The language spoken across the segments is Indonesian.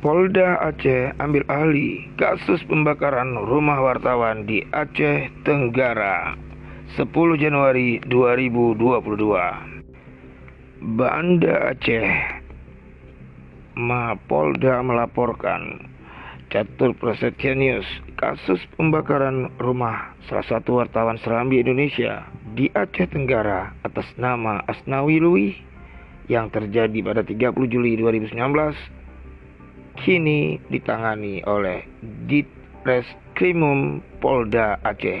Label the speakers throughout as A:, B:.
A: Polda Aceh ambil alih kasus pembakaran rumah wartawan di Aceh Tenggara 10 Januari 2022. Banda Aceh Mapolda melaporkan Catur Prasetya News kasus pembakaran rumah salah satu wartawan Serambi Indonesia di Aceh Tenggara atas nama Asnawi Lui yang terjadi pada 30 Juli 2019 kini ditangani oleh Ditreskrimum Polda Aceh.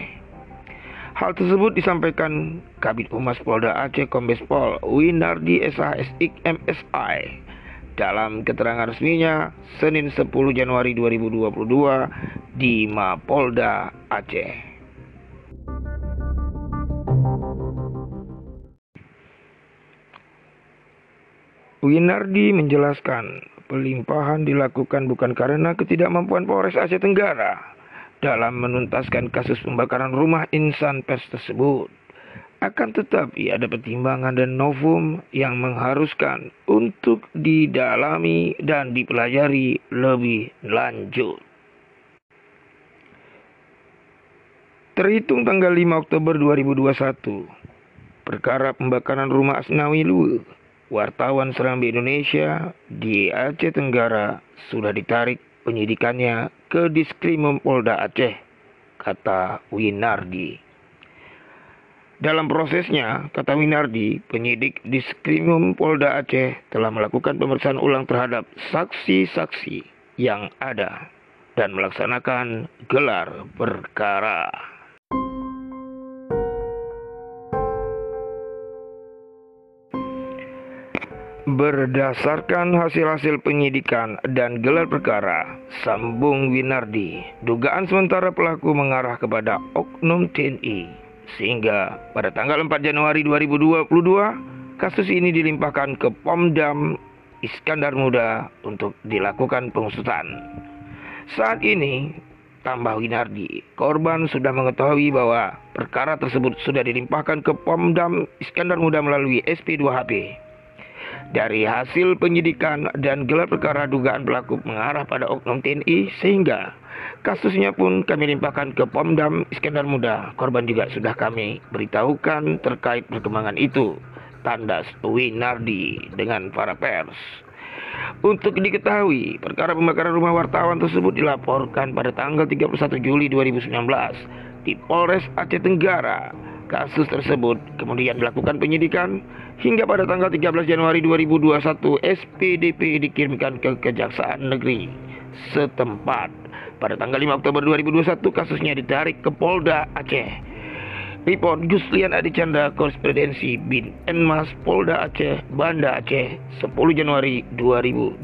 A: Hal tersebut disampaikan Kabit Humas Polda Aceh Kombes Pol Winardi SHSIK MSI dalam keterangan resminya Senin 10 Januari 2022 di Mapolda Aceh. Winardi menjelaskan Pelimpahan dilakukan bukan karena ketidakmampuan Polres Aceh Tenggara dalam menuntaskan kasus pembakaran rumah insan pers tersebut. Akan tetapi ada pertimbangan dan novum yang mengharuskan untuk didalami dan dipelajari lebih lanjut. Terhitung tanggal 5 Oktober 2021, perkara pembakaran rumah Asnawi Luwe wartawan Serambi Indonesia di Aceh Tenggara sudah ditarik penyidikannya ke Diskrimum Polda Aceh, kata Winardi. Dalam prosesnya, kata Winardi, penyidik Diskrimum Polda Aceh telah melakukan pemeriksaan ulang terhadap saksi-saksi yang ada dan melaksanakan gelar perkara. Berdasarkan hasil-hasil penyidikan dan gelar perkara, sambung Winardi, dugaan sementara pelaku mengarah kepada oknum TNI. Sehingga pada tanggal 4 Januari 2022, kasus ini dilimpahkan ke Pomdam Iskandar Muda untuk dilakukan pengusutan. Saat ini, tambah Winardi, korban sudah mengetahui bahwa perkara tersebut sudah dilimpahkan ke Pomdam Iskandar Muda melalui SP2HP. Dari hasil penyidikan dan gelar perkara dugaan pelaku mengarah pada oknum TNI sehingga kasusnya pun kami limpahkan ke Pomdam Iskandar Muda. Korban juga sudah kami beritahukan terkait perkembangan itu. Tandas Winardi dengan para pers. Untuk diketahui, perkara pembakaran rumah wartawan tersebut dilaporkan pada tanggal 31 Juli 2019 di Polres Aceh Tenggara Kasus tersebut kemudian dilakukan penyidikan hingga pada tanggal 13 Januari 2021 SPDP dikirimkan ke Kejaksaan Negeri setempat. Pada tanggal 5 Oktober 2021 kasusnya ditarik ke Polda Aceh. Report Guslian Adicanda Korespondensi Bin Enmas Polda Aceh Banda Aceh 10 Januari 2022